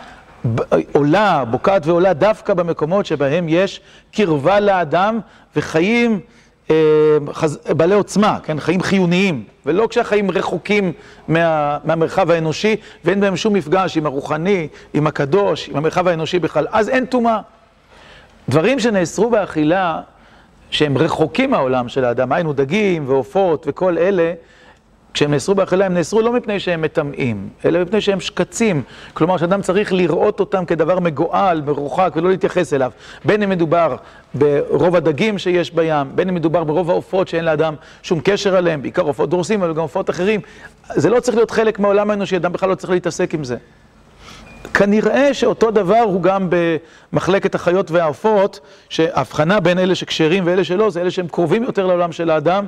עולה, בוקעת ועולה דווקא במקומות שבהם יש קרבה לאדם וחיים אה. בעלי עוצמה, כן? חיים חיוניים, ולא כשהחיים רחוקים מה... מהמרחב האנושי ואין בהם שום מפגש עם הרוחני, עם הקדוש, עם המרחב האנושי בכלל, אז אין טומאה. דברים שנאסרו באכילה, שהם רחוקים מהעולם של האדם, היינו דגים ועופות וכל אלה, כשהם נאסרו באכילה, הם נאסרו לא מפני שהם מטמאים, אלא מפני שהם שקצים. כלומר, שאדם צריך לראות אותם כדבר מגועל, מרוחק, ולא להתייחס אליו. בין אם מדובר ברוב הדגים שיש בים, בין אם מדובר ברוב העופות שאין לאדם שום קשר עליהם, בעיקר עופות דורסים, אבל גם עופות אחרים. זה לא צריך להיות חלק מהעולם האנושי, אדם בכלל לא צריך להתעסק עם זה. כנראה שאותו דבר הוא גם במחלקת החיות והעופות, שההבחנה בין אלה שכשרים ואלה שלא, זה אלה שהם קרובים יותר לעולם של האדם.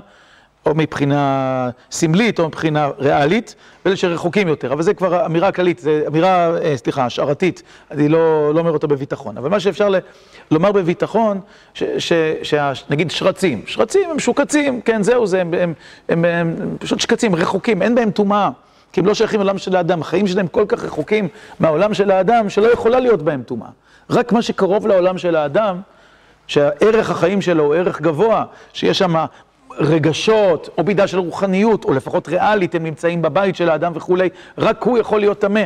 או מבחינה סמלית או מבחינה ריאלית, ואלה שרחוקים יותר. אבל זה כבר אמירה כללית, זו אמירה, אה, סליחה, השערתית, אני לא, לא אומר אותה בביטחון. אבל מה שאפשר לומר בביטחון, שנגיד שרצים, שרצים הם שוקצים, כן, זהו זה, הם, הם, הם, הם, הם פשוט שקצים, רחוקים, אין בהם טומאה. כי הם לא שייכים לעולם של האדם, החיים שלהם כל כך רחוקים מהעולם של האדם, שלא יכולה להיות בהם טומאה. רק מה שקרוב לעולם של האדם, שהערך החיים שלו הוא ערך גבוה, שיש שם רגשות, או מידה של רוחניות, או לפחות ריאלית, הם נמצאים בבית של האדם וכולי, רק הוא יכול להיות טמא.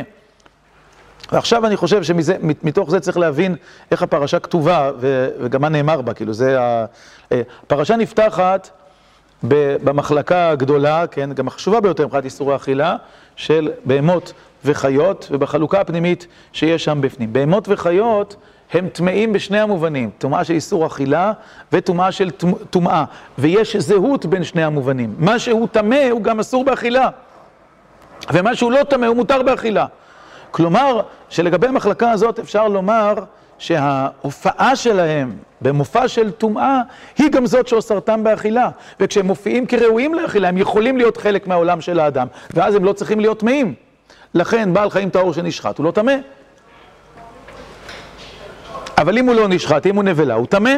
ועכשיו אני חושב שמתוך זה צריך להבין איך הפרשה כתובה וגם מה נאמר בה, כאילו זה, ה... אה, הפרשה נפתחת במחלקה הגדולה, כן, גם החשובה ביותר מבחינת איסורי אכילה, של בהמות וחיות, ובחלוקה הפנימית שיש שם בפנים. בהמות וחיות הם טמאים בשני המובנים, טומאה של איסור אכילה וטומאה של טומאה. ויש זהות בין שני המובנים. מה שהוא טמא הוא גם אסור באכילה. ומה שהוא לא טמא הוא מותר באכילה. כלומר, שלגבי המחלקה הזאת אפשר לומר שההופעה שלהם במופע של טומאה היא גם זאת שאוסרתם באכילה. וכשהם מופיעים כראויים לאכילה, הם יכולים להיות חלק מהעולם של האדם, ואז הם לא צריכים להיות טמאים. לכן בעל חיים טהור שנשחט הוא לא טמא. אבל אם הוא לא נשחט, אם הוא נבלה, הוא טמא.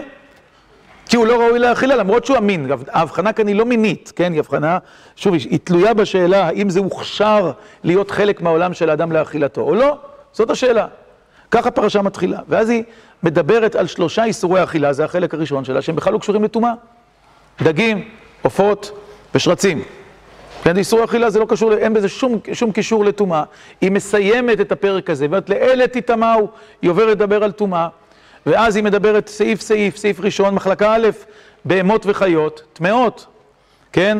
כי הוא לא ראוי לאכילה, למרות שהוא אמין. ההבחנה כאן היא לא מינית, כן? היא הבחנה, שוב, היא תלויה בשאלה האם זה הוכשר להיות חלק מהעולם של האדם לאכילתו או לא. זאת השאלה. ככה הפרשה מתחילה. ואז היא מדברת על שלושה איסורי אכילה, זה החלק הראשון שלה, שהם בכלל לא קשורים לטומאה. דגים, עופות ושרצים. כן, איסור אכילה זה לא קשור, אין בזה שום, שום קישור לטומאה. היא מסיימת את הפרק הזה, ואומרת לאלה תטמאו, היא עוברת לדבר על טומאה, ואז היא מדברת סעיף סעיף, סעיף ראשון, מחלקה א', בהמות וחיות, טמאות, כן,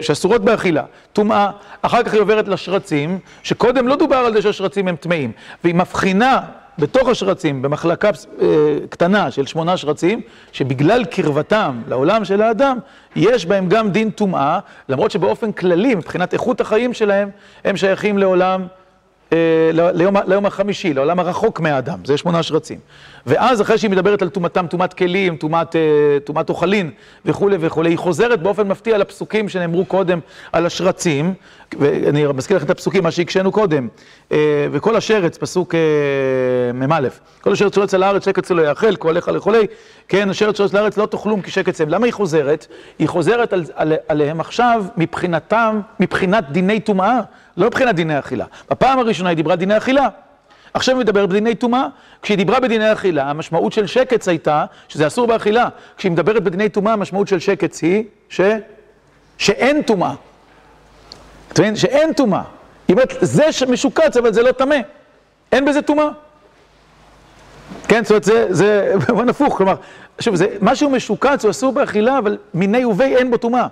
שאסורות באכילה, טומאה, אחר כך היא עוברת לשרצים, שקודם לא דובר על זה שהשרצים הם טמאים, והיא מבחינה בתוך השרצים, במחלקה אה, קטנה של שמונה שרצים, שבגלל קרבתם לעולם של האדם, יש בהם גם דין טומאה, למרות שבאופן כללי, מבחינת איכות החיים שלהם, הם שייכים לעולם, אה, ליום, ליום החמישי, לעולם הרחוק מהאדם, זה שמונה שרצים. ואז אחרי שהיא מדברת על טומאתם, טומאת כלים, טומאת אה, אוכלין וכולי וכולי, היא חוזרת באופן מפתיע לפסוקים שנאמרו קודם על השרצים, ואני מזכיר לכם את הפסוקים, מה שהקשינו קודם, אה, וכל השרץ, פסוק אה, מ"א, כל השרץ שורץ על הארץ, שקץ לא יאכל, כה עליך לכולי, כן, השרץ שורץ לארץ לא תאכלום כי שקץ הם. למה היא חוזרת? היא חוזרת על, על, עליהם עכשיו מבחינתם, מבחינת דיני טומאה, לא מבחינת דיני אכילה. בפעם הראשונה היא דיברה דיני אכילה. עכשיו היא מדברת בדיני טומאה. כשהיא דיברה בדיני אכילה, המשמעות של שקץ הייתה שזה אסור באכילה. כשהיא מדברת בדיני טומאה, המשמעות של שקץ היא ש... שאין טומאה. אתה מבין? שאין טומאה. היא אומרת, זה שמשוקץ, אבל זה לא טמא. אין בזה טומאה. כן, זאת אומרת, זה, זה במובן הפוך, כלומר, שוב, זה, משהו משוקץ הוא אסור באכילה, אבל מיני ובי אין בו טומאה.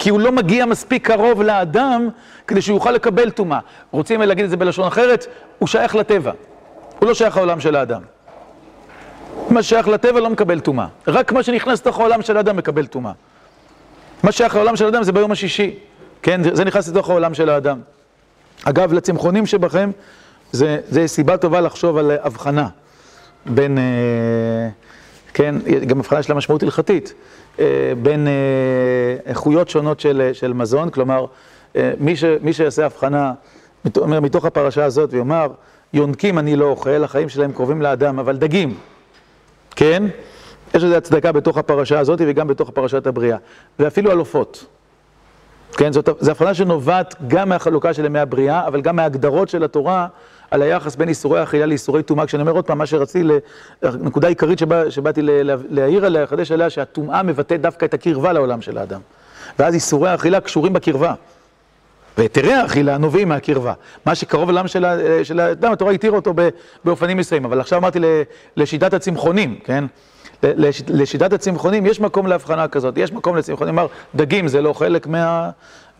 כי הוא לא מגיע מספיק קרוב לאדם כדי שהוא יוכל לקבל טומאה. רוצים להגיד את זה בלשון אחרת, הוא שייך לטבע. הוא לא שייך לעולם של האדם. מה שייך לטבע לא מקבל טומאה. רק מה שנכנס לתוך העולם של האדם מקבל טומאה. מה שייך לעולם של האדם זה ביום השישי. כן, זה נכנס לתוך העולם של האדם. אגב, לצמחונים שבכם, זה, זה סיבה טובה לחשוב על הבחנה בין, אה, כן, גם הבחנה של המשמעות הלכתית. אה, בין אה, איכויות שונות של, של מזון, כלומר, אה, מי שיעשה הבחנה, אומר, מתוך הפרשה הזאת ויאמר, יונקים אני לא אוכל, החיים שלהם קרובים לאדם, אבל דגים, כן? יש לזה הצדקה בתוך הפרשה הזאת וגם בתוך פרשת הבריאה, ואפילו על עופות. כן, זאת, זו הבחנה שנובעת גם מהחלוקה של ימי הבריאה, אבל גם מההגדרות של התורה על היחס בין איסורי אכילה לאיסורי טומאה. כשאני אומר עוד פעם, מה שרציתי, נקודה עיקרית שבא, שבאתי להעיר עליה, לחדש עליה, שהטומאה מבטא דווקא את הקרבה לעולם של האדם. ואז איסורי האכילה קשורים בקרבה. והיתרי האכילה נובעים מהקרבה. מה שקרוב לעולם של האדם, התורה התירה אותו באופנים מסוימים. אבל עכשיו אמרתי לשיטת הצמחונים, כן? לשיטת הצמחונים יש מקום להבחנה כזאת, יש מקום לצמחונים, כלומר, דגים זה לא חלק מה,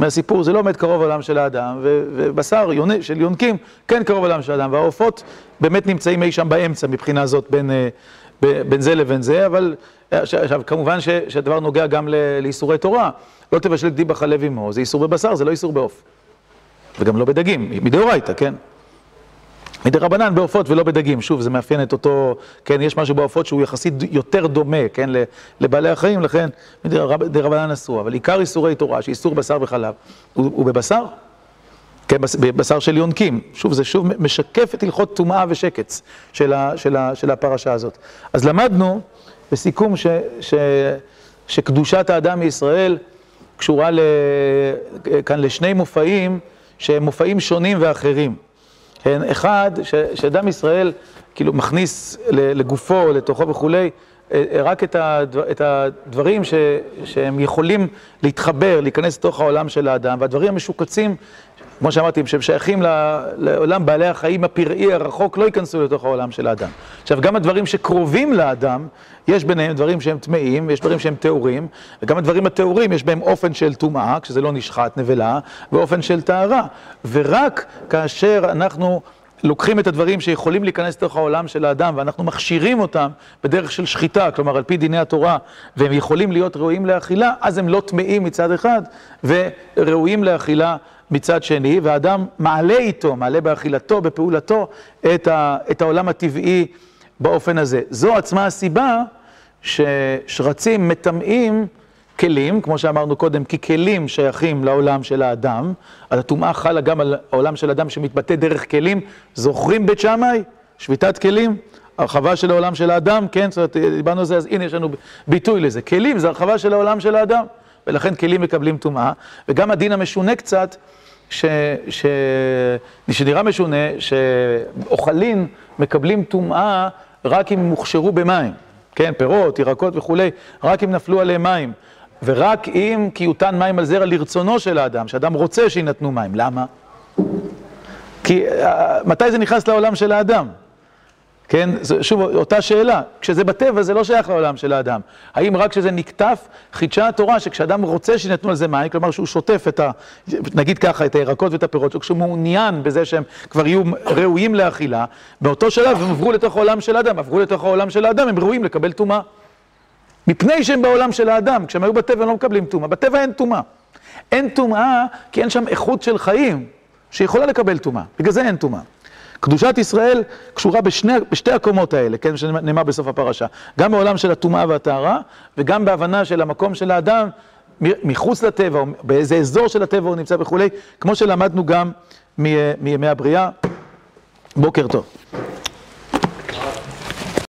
מהסיפור, זה לא עומד קרוב לעולם של האדם, ובשר של יונקים כן קרוב לעולם של האדם, והעופות באמת נמצאים אי שם באמצע מבחינה זאת בין, אה, זה לבין זה, אבל עכשיו, כמובן שהדבר נוגע גם לאיסורי תורה, לא תבשל גדי בחלב עמו, זה איסור בבשר, זה לא איסור בעוף, וגם לא בדגים, מדאורייתא, כן? מדי רבנן בעופות ולא בדגים, שוב, זה מאפיין את אותו, כן, יש משהו בעופות שהוא יחסית יותר דומה, כן, לבעלי החיים, לכן מדי רבנן אסור, אבל עיקר איסורי תורה, שאיסור בשר וחלב, הוא, הוא בבשר, כן, בבשר של יונקים, שוב, זה שוב משקף את הלכות טומאה ושקץ של, ה, של, ה, של הפרשה הזאת. אז למדנו, בסיכום, ש, ש, שקדושת האדם מישראל קשורה ל, כאן לשני מופעים, שהם מופעים שונים ואחרים. כן, אחד, שאדם ישראל כאילו מכניס לגופו, לתוכו וכולי, אה, אה, רק את, הדבר, את הדברים ש, שהם יכולים להתחבר, להיכנס לתוך העולם של האדם, והדברים המשוקצים, כמו שאמרתי, שהם שייכים לעולם בעלי החיים הפראי הרחוק, לא ייכנסו לתוך העולם של האדם. עכשיו, גם הדברים שקרובים לאדם, יש ביניהם דברים שהם טמאים, יש דברים שהם טהורים, וגם הדברים הטהורים יש בהם אופן של טומאה, כשזה לא נשחט, נבלה, ואופן של טהרה. ורק כאשר אנחנו... לוקחים את הדברים שיכולים להיכנס לתוך העולם של האדם ואנחנו מכשירים אותם בדרך של שחיטה, כלומר על פי דיני התורה, והם יכולים להיות ראויים לאכילה, אז הם לא טמאים מצד אחד וראויים לאכילה מצד שני, והאדם מעלה איתו, מעלה באכילתו, בפעולתו, את, ה, את העולם הטבעי באופן הזה. זו עצמה הסיבה ששרצים מטמאים כלים, כמו שאמרנו קודם, כי כלים שייכים לעולם של האדם, אז הטומאה חלה גם על העולם של האדם שמתבטא דרך כלים. זוכרים בית שמאי? שביתת כלים? הרחבה של העולם של האדם, כן, זאת אומרת, דיברנו על זה, אז הנה יש לנו ביטוי לזה. כלים זה הרחבה של העולם של האדם, ולכן כלים מקבלים טומאה, וגם הדין המשונה קצת, ש... ש... שנראה משונה, שאוכלים מקבלים טומאה רק אם מוכשרו במים, כן, פירות, ירקות וכולי, רק אם נפלו עליהם מים, ורק אם כי יותן מים על זרע לרצונו של האדם, שאדם רוצה שיינתנו מים. למה? כי מתי זה נכנס לעולם של האדם? כן, שוב, אותה שאלה, כשזה בטבע זה לא שייך לעולם של האדם. האם רק כשזה נקטף, חידשה התורה שכשאדם רוצה שיינתנו על זה מים, כלומר שהוא שוטף את ה... נגיד ככה, את הירקות ואת הפירות, או כשהוא מעוניין בזה שהם כבר יהיו ראויים לאכילה, באותו שלב הם עברו לתוך העולם של האדם, עברו לתוך העולם של האדם, הם ראויים לקבל טומאה. מפני שהם בעולם של האדם, כשהם היו בטבע הם לא מקבלים טומאה, בטבע אין טומאה. אין טומאה כי אין שם איכות של חיים שיכולה לקבל טומאה, בגלל זה אין טומאה. קדושת ישראל קשורה בשני, בשתי הקומות האלה, כן, שנאמר בסוף הפרשה. גם בעולם של הטומאה והטהרה, וגם בהבנה של המקום של האדם מחוץ לטבע, או באיזה אזור של הטבע הוא נמצא וכולי, כמו שלמדנו גם מימי הבריאה. בוקר טוב.